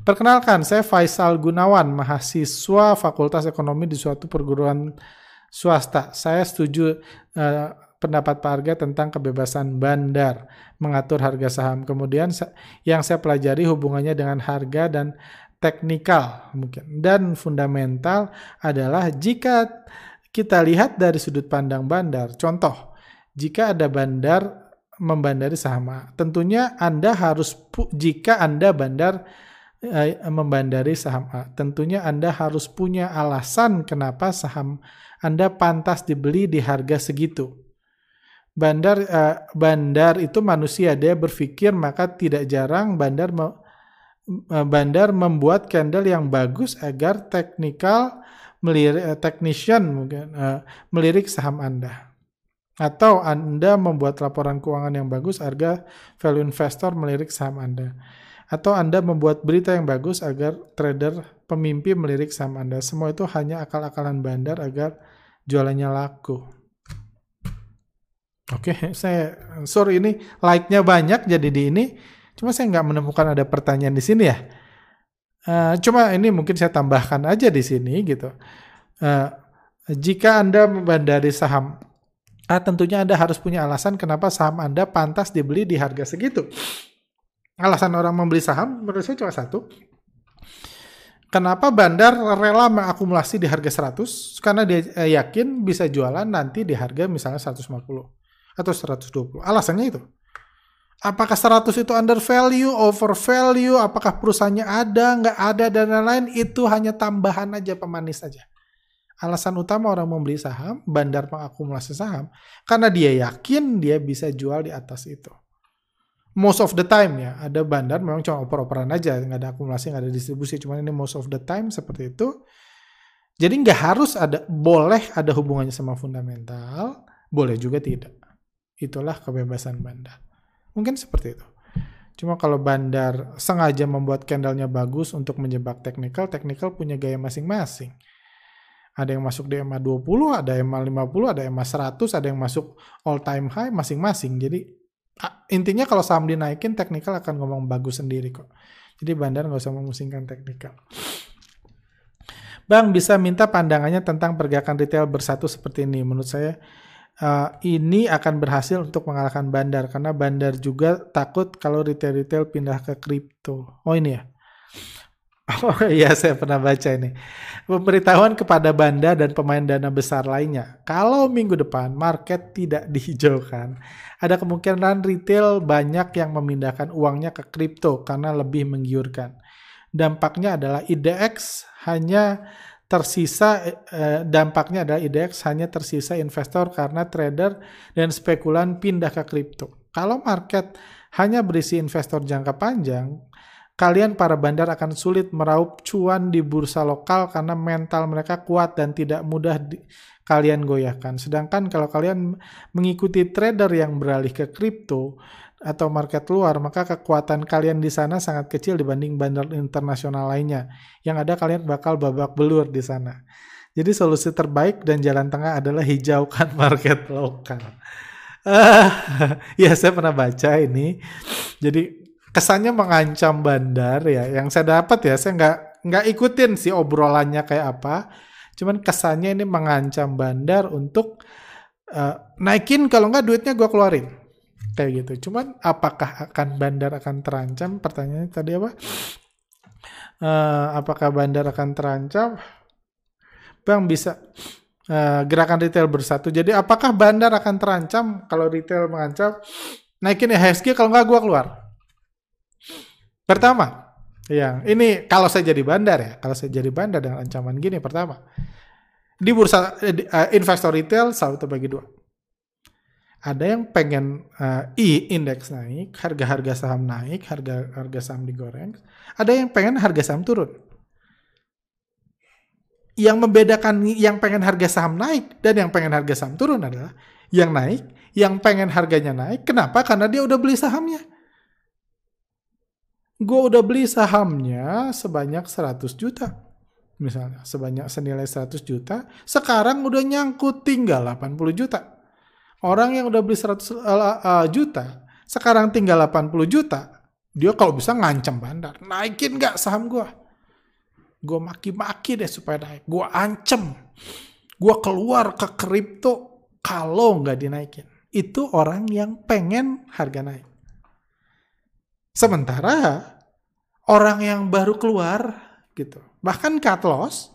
Perkenalkan saya Faisal Gunawan mahasiswa Fakultas Ekonomi di suatu perguruan swasta. Saya setuju uh, pendapat Pak Arga tentang kebebasan bandar mengatur harga saham. Kemudian yang saya pelajari hubungannya dengan harga dan teknikal mungkin dan fundamental adalah jika kita lihat dari sudut pandang bandar. Contoh, jika ada bandar membandari saham tentunya Anda harus jika Anda bandar eh, membandari saham A, tentunya Anda harus punya alasan kenapa saham anda pantas dibeli di harga segitu. Bandar uh, bandar itu manusia, dia berpikir maka tidak jarang bandar me, uh, bandar membuat candle yang bagus agar teknikal melirik uh, technician mungkin uh, melirik saham Anda. Atau Anda membuat laporan keuangan yang bagus agar value investor melirik saham Anda. Atau Anda membuat berita yang bagus agar trader pemimpi melirik saham Anda. Semua itu hanya akal-akalan bandar agar jualannya laku. Oke, okay, saya sorry ini like-nya banyak jadi di ini. Cuma saya nggak menemukan ada pertanyaan di sini ya. Uh, cuma ini mungkin saya tambahkan aja di sini gitu. Uh, jika Anda membandari saham A, tentunya Anda harus punya alasan kenapa saham Anda pantas dibeli di harga segitu. Alasan orang membeli saham menurut saya cuma satu. Kenapa bandar rela mengakumulasi di harga 100? Karena dia eh, yakin bisa jualan nanti di harga misalnya 150 atau 120. Alasannya itu. Apakah 100 itu under value, over value, apakah perusahaannya ada, nggak ada, dan lain-lain, itu hanya tambahan aja, pemanis saja. Alasan utama orang membeli saham, bandar mengakumulasi saham, karena dia yakin dia bisa jual di atas itu most of the time ya. Ada bandar memang cuma oper-operan aja nggak ada akumulasi nggak ada distribusi cuma ini most of the time seperti itu. Jadi nggak harus ada boleh ada hubungannya sama fundamental boleh juga tidak. Itulah kebebasan bandar. Mungkin seperti itu. Cuma kalau bandar sengaja membuat candlenya bagus untuk menjebak technical technical punya gaya masing-masing. Ada yang masuk di EMA 20, ada EMA 50, ada EMA 100, ada yang masuk all time high masing-masing. Jadi intinya kalau saham dinaikin teknikal akan ngomong bagus sendiri kok. Jadi bandar nggak usah memusingkan teknikal. Bang bisa minta pandangannya tentang pergerakan retail bersatu seperti ini. Menurut saya uh, ini akan berhasil untuk mengalahkan bandar karena bandar juga takut kalau retail-retail pindah ke kripto. Oh ini ya. Oh iya, saya pernah baca ini. Pemberitahuan kepada Banda dan pemain dana besar lainnya. Kalau minggu depan market tidak dihijaukan, ada kemungkinan retail banyak yang memindahkan uangnya ke kripto karena lebih menggiurkan. Dampaknya adalah IDX hanya tersisa eh, dampaknya adalah IDX hanya tersisa investor karena trader dan spekulan pindah ke kripto. Kalau market hanya berisi investor jangka panjang, kalian para bandar akan sulit meraup cuan di bursa lokal karena mental mereka kuat dan tidak mudah di, kalian goyahkan. Sedangkan kalau kalian mengikuti trader yang beralih ke kripto atau market luar, maka kekuatan kalian di sana sangat kecil dibanding bandar internasional lainnya. Yang ada kalian bakal babak belur di sana. Jadi solusi terbaik dan jalan tengah adalah hijaukan market lokal. Uh, ya saya pernah baca ini. Jadi kesannya mengancam bandar ya. Yang saya dapat ya, saya nggak nggak ikutin sih obrolannya kayak apa. Cuman kesannya ini mengancam bandar untuk uh, naikin kalau nggak duitnya gue keluarin kayak gitu. Cuman apakah akan bandar akan terancam? Pertanyaannya tadi apa? Uh, apakah bandar akan terancam? Bang bisa uh, gerakan retail bersatu. Jadi apakah bandar akan terancam kalau retail mengancam? Naikin IHSG kalau nggak gue keluar. Pertama, ya ini kalau saya jadi bandar ya, kalau saya jadi bandar dengan ancaman gini, pertama, di bursa uh, investor retail selalu terbagi dua. Ada yang pengen uh, I indeks naik, harga-harga saham naik, harga-harga saham digoreng. Ada yang pengen harga saham turun. Yang membedakan yang pengen harga saham naik dan yang pengen harga saham turun adalah yang naik, yang pengen harganya naik. Kenapa? Karena dia udah beli sahamnya gue udah beli sahamnya sebanyak 100 juta. Misalnya, sebanyak senilai 100 juta, sekarang udah nyangkut tinggal 80 juta. Orang yang udah beli 100 uh, uh, juta, sekarang tinggal 80 juta, dia kalau bisa ngancam bandar. Naikin gak saham gue? Gue maki-maki deh supaya naik. Gue ancam. Gue keluar ke kripto kalau nggak dinaikin. Itu orang yang pengen harga naik. Sementara orang yang baru keluar gitu, bahkan cut loss,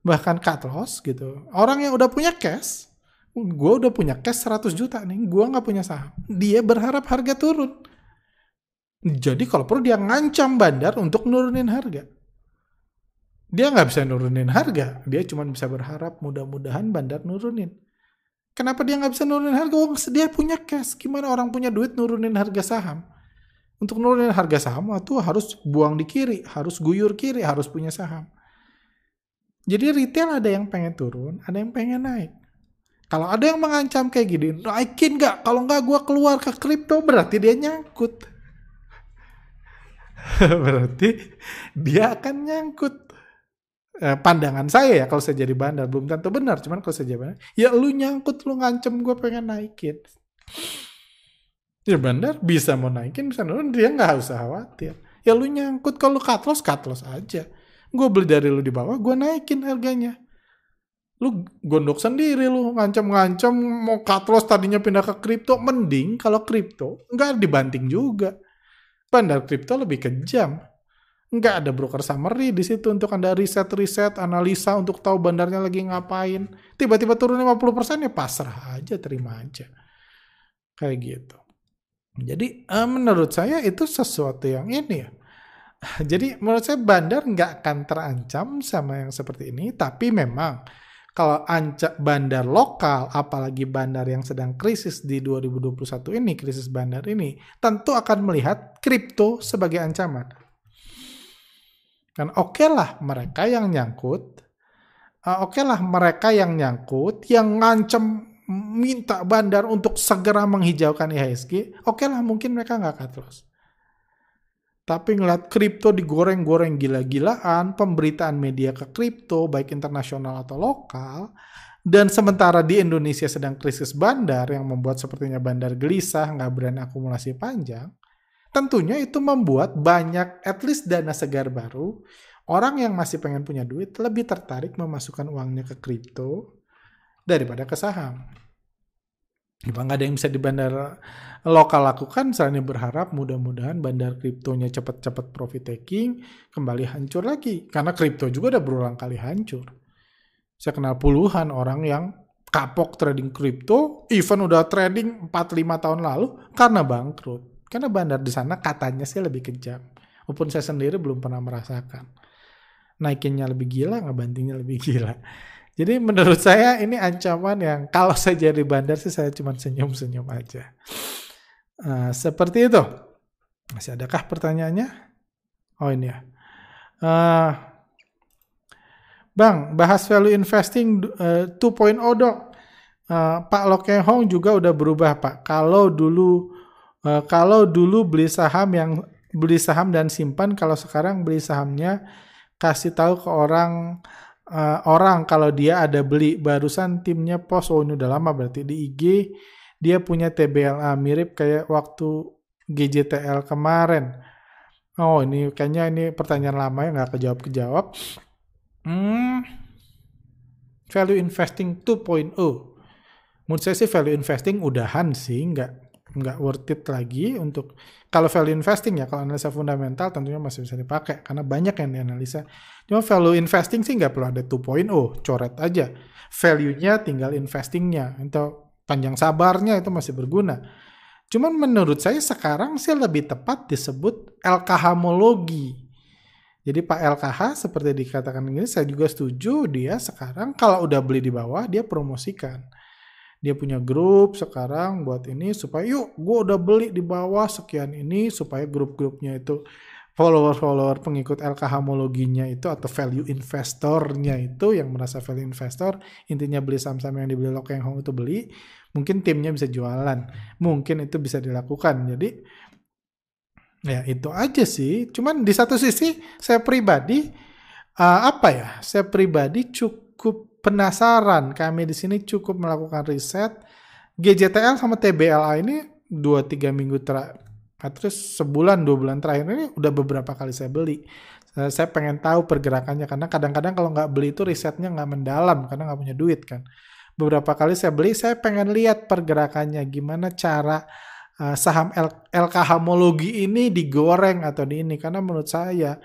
bahkan cut loss gitu, orang yang udah punya cash, gue udah punya cash 100 juta nih, gue nggak punya saham, dia berharap harga turun. Jadi kalau perlu dia ngancam bandar untuk nurunin harga. Dia nggak bisa nurunin harga, dia cuma bisa berharap mudah-mudahan bandar nurunin. Kenapa dia nggak bisa nurunin harga? Oh, dia punya cash. Gimana orang punya duit nurunin harga saham? Untuk nurunin harga saham itu harus buang di kiri, harus guyur kiri, harus punya saham. Jadi retail ada yang pengen turun, ada yang pengen naik. Kalau ada yang mengancam kayak gini, naikin nggak? Kalau nggak gue keluar ke kripto berarti dia nyangkut. berarti dia akan nyangkut. Eh, pandangan saya ya kalau saya jadi bandar belum tentu benar, cuman kalau saya jadi bandar, ya lu nyangkut lu ngancem gue pengen naikin. Ya bandar bisa mau naikin, bisa nurun, dia nggak usah khawatir. Ya lu nyangkut kalau cut loss, cut loss aja. Gue beli dari lu di bawah, gue naikin harganya. Lu gondok sendiri lu, ngancam-ngancam mau cut loss tadinya pindah ke kripto, mending kalau kripto nggak dibanting juga. Bandar kripto lebih kejam. Nggak ada broker summary di situ untuk Anda riset-riset, analisa untuk tahu bandarnya lagi ngapain. Tiba-tiba turun 50% ya pasrah aja, terima aja. Kayak gitu. Jadi uh, menurut saya itu sesuatu yang ini ya. Jadi menurut saya bandar nggak akan terancam sama yang seperti ini, tapi memang kalau ancak bandar lokal, apalagi bandar yang sedang krisis di 2021 ini, krisis bandar ini, tentu akan melihat kripto sebagai ancaman. Kan oke okay lah mereka yang nyangkut, uh, oke okay lah mereka yang nyangkut, yang ngancem minta bandar untuk segera menghijaukan IHSG, oke okay lah mungkin mereka nggak cut loss. Tapi ngeliat kripto digoreng-goreng gila-gilaan, pemberitaan media ke kripto, baik internasional atau lokal, dan sementara di Indonesia sedang krisis bandar yang membuat sepertinya bandar gelisah, nggak berani akumulasi panjang, tentunya itu membuat banyak, at least dana segar baru, orang yang masih pengen punya duit lebih tertarik memasukkan uangnya ke kripto daripada ke saham. Memang nggak ada yang bisa di bandar lokal lakukan, saya berharap mudah-mudahan bandar kriptonya cepat-cepat profit taking, kembali hancur lagi. Karena kripto juga udah berulang kali hancur. Saya kenal puluhan orang yang kapok trading kripto, even udah trading 4-5 tahun lalu, karena bangkrut. Karena bandar di sana katanya sih lebih kejam. Walaupun saya sendiri belum pernah merasakan. Naikinnya lebih gila, ngebantingnya lebih gila. Jadi menurut saya ini ancaman yang kalau saya jadi bandar sih saya cuma senyum-senyum aja. Uh, seperti itu. Masih adakah pertanyaannya? Oh ini ya. Uh, Bang, bahas value investing uh, 2.0 dong. Uh, Pak Lokeng Hong juga udah berubah Pak. Kalau dulu uh, kalau dulu beli saham yang beli saham dan simpan, kalau sekarang beli sahamnya kasih tahu ke orang uh, orang kalau dia ada beli barusan timnya post oh ini udah lama berarti di IG dia punya TBLA mirip kayak waktu GJTL kemarin. Oh ini kayaknya ini pertanyaan lama ya nggak kejawab kejawab. Hmm, value investing 2.0. Menurut saya sih value investing udahan sih, nggak nggak worth it lagi untuk kalau value investing ya kalau analisa fundamental tentunya masih bisa dipakai karena banyak yang dianalisa. Cuma value investing sih nggak perlu ada 2.0 coret aja. Value-nya tinggal investingnya atau panjang sabarnya itu masih berguna. Cuman menurut saya sekarang sih lebih tepat disebut LKH-mologi jadi Pak LKH seperti dikatakan ini saya juga setuju dia sekarang kalau udah beli di bawah dia promosikan dia punya grup sekarang buat ini supaya yuk gue udah beli di bawah sekian ini supaya grup-grupnya itu follower-follower pengikut LKH homologinya itu atau value investornya itu yang merasa value investor intinya beli saham-saham yang dibeli Lokeng Hong itu beli mungkin timnya bisa jualan. Mungkin itu bisa dilakukan. Jadi ya itu aja sih. Cuman di satu sisi saya pribadi uh, apa ya? Saya pribadi cukup penasaran, kami di sini cukup melakukan riset. GJTL sama TBLA ini 2-3 minggu terakhir, nah, terus sebulan, dua bulan terakhir ini udah beberapa kali saya beli. Saya pengen tahu pergerakannya, karena kadang-kadang kalau nggak beli itu risetnya nggak mendalam, karena nggak punya duit kan. Beberapa kali saya beli, saya pengen lihat pergerakannya, gimana cara uh, saham LKH homologi ini digoreng atau di ini. Karena menurut saya,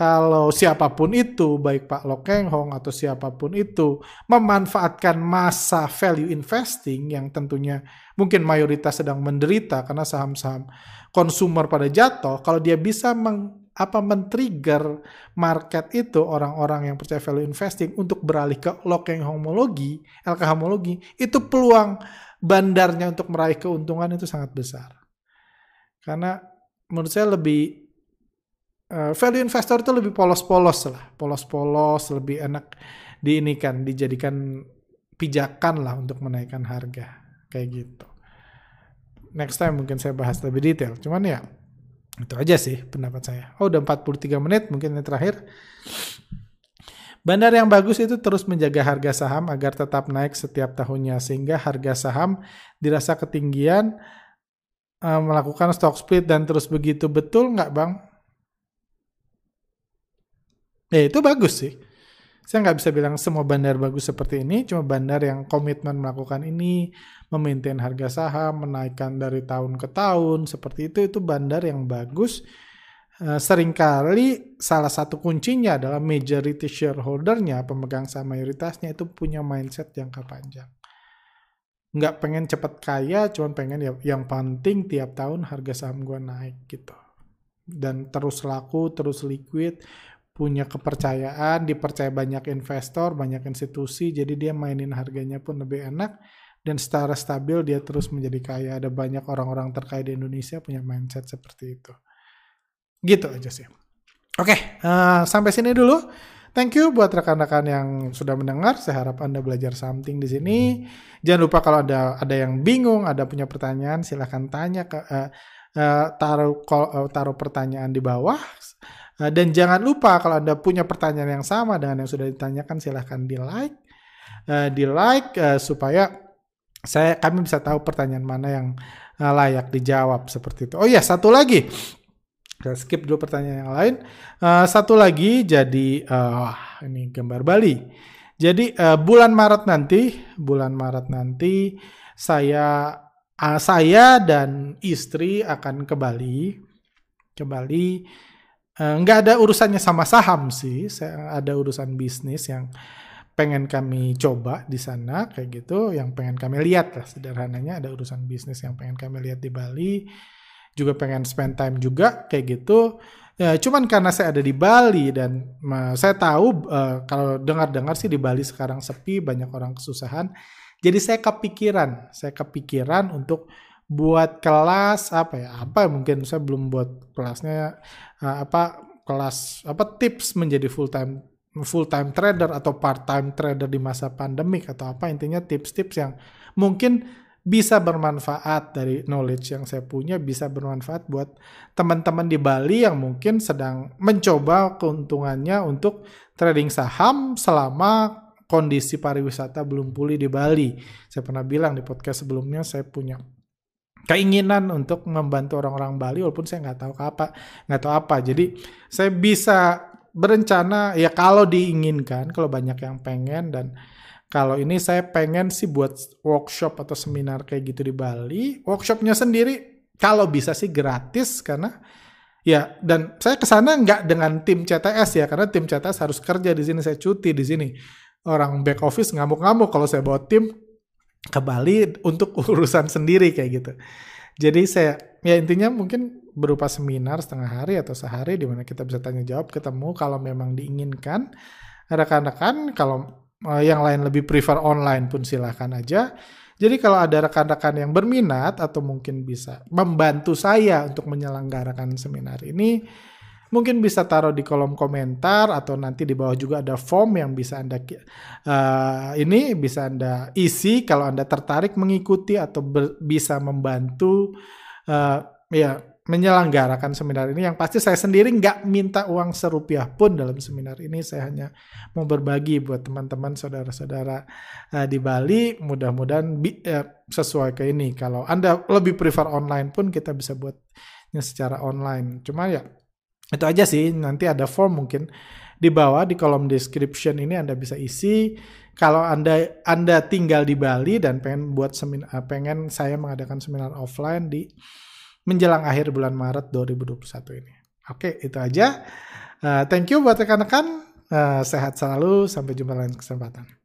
kalau siapa pun itu, baik Pak Lokeng Hong atau siapa pun itu, memanfaatkan masa value investing yang tentunya mungkin mayoritas sedang menderita karena saham-saham konsumer pada jatuh, kalau dia bisa meng, apa men-trigger market itu orang-orang yang percaya value investing untuk beralih ke Lokeng homologi, LK homologi, itu peluang bandarnya untuk meraih keuntungan itu sangat besar. Karena menurut saya lebih uh, value investor itu lebih polos-polos lah, polos-polos, lebih enak di ini kan dijadikan pijakan lah untuk menaikkan harga kayak gitu. Next time mungkin saya bahas lebih detail. Cuman ya itu aja sih pendapat saya. Oh udah 43 menit mungkin ini terakhir. Bandar yang bagus itu terus menjaga harga saham agar tetap naik setiap tahunnya sehingga harga saham dirasa ketinggian uh, melakukan stock split dan terus begitu betul nggak bang? Ya itu bagus sih. Saya nggak bisa bilang semua bandar bagus seperti ini, cuma bandar yang komitmen melakukan ini, memaintain harga saham, menaikkan dari tahun ke tahun, seperti itu, itu bandar yang bagus. Uh, sering kali salah satu kuncinya adalah majority shareholdernya, pemegang saham mayoritasnya itu punya mindset jangka panjang. Nggak pengen cepat kaya, cuma pengen ya yang penting tiap tahun harga saham gue naik gitu. Dan terus laku, terus liquid, punya kepercayaan, dipercaya banyak investor, banyak institusi, jadi dia mainin harganya pun lebih enak dan secara stabil dia terus menjadi kaya. Ada banyak orang-orang terkaya di Indonesia punya mindset seperti itu. Gitu aja sih. Oke, uh, sampai sini dulu. Thank you buat rekan-rekan yang sudah mendengar. Saya harap Anda belajar something di sini. Jangan lupa kalau ada ada yang bingung, ada punya pertanyaan, silahkan tanya ke uh, uh, taruh uh, taruh pertanyaan di bawah dan jangan lupa kalau Anda punya pertanyaan yang sama dengan yang sudah ditanyakan silahkan di like, uh, di like uh, supaya saya kami bisa tahu pertanyaan mana yang uh, layak dijawab seperti itu. Oh iya satu lagi, kita skip dulu pertanyaan yang lain. Satu lagi jadi ini gambar Bali. Jadi bulan Maret nanti, bulan Maret nanti saya saya dan istri akan ke Bali, ke Bali Eh, nggak ada urusannya sama saham sih, saya ada urusan bisnis yang pengen kami coba di sana kayak gitu, yang pengen kami lihat lah sederhananya ada urusan bisnis yang pengen kami lihat di Bali, juga pengen spend time juga kayak gitu. Ya, cuman karena saya ada di Bali dan uh, saya tahu uh, kalau dengar-dengar sih di Bali sekarang sepi, banyak orang kesusahan. Jadi saya kepikiran, saya kepikiran untuk buat kelas apa ya apa mungkin saya belum buat kelasnya uh, apa kelas apa tips menjadi full time full time trader atau part time trader di masa pandemik atau apa intinya tips-tips yang mungkin bisa bermanfaat dari knowledge yang saya punya bisa bermanfaat buat teman-teman di Bali yang mungkin sedang mencoba keuntungannya untuk trading saham selama kondisi pariwisata belum pulih di Bali. Saya pernah bilang di podcast sebelumnya saya punya keinginan untuk membantu orang-orang Bali walaupun saya nggak tahu apa nggak tahu apa. Jadi saya bisa berencana ya kalau diinginkan kalau banyak yang pengen dan kalau ini saya pengen sih buat workshop atau seminar kayak gitu di Bali workshopnya sendiri kalau bisa sih gratis karena ya dan saya ke sana nggak dengan tim CTS ya karena tim CTS harus kerja di sini saya cuti di sini. Orang back office ngamuk-ngamuk kalau saya bawa tim ke Bali untuk urusan sendiri kayak gitu. Jadi saya ya intinya mungkin berupa seminar setengah hari atau sehari di mana kita bisa tanya jawab ketemu kalau memang diinginkan rekan-rekan kalau uh, yang lain lebih prefer online pun silahkan aja. Jadi kalau ada rekan-rekan yang berminat atau mungkin bisa membantu saya untuk menyelenggarakan seminar ini, mungkin bisa taruh di kolom komentar atau nanti di bawah juga ada form yang bisa anda uh, ini bisa anda isi. Kalau anda tertarik mengikuti atau ber, bisa membantu uh, ya menyelenggarakan seminar ini yang pasti saya sendiri nggak minta uang serupiah pun dalam seminar ini. Saya hanya mau berbagi buat teman-teman saudara-saudara uh, di Bali. Mudah-mudahan uh, sesuai ke ini. Kalau anda lebih prefer online pun kita bisa buatnya secara online. Cuma ya itu aja sih, nanti ada form mungkin di bawah di kolom description ini Anda bisa isi. Kalau Anda Anda tinggal di Bali dan pengen buat seminar, eh, pengen saya mengadakan seminar offline di menjelang akhir bulan Maret 2021 ini. Oke, itu aja. Uh, thank you buat rekan-rekan. Uh, sehat selalu. Sampai jumpa lain kesempatan.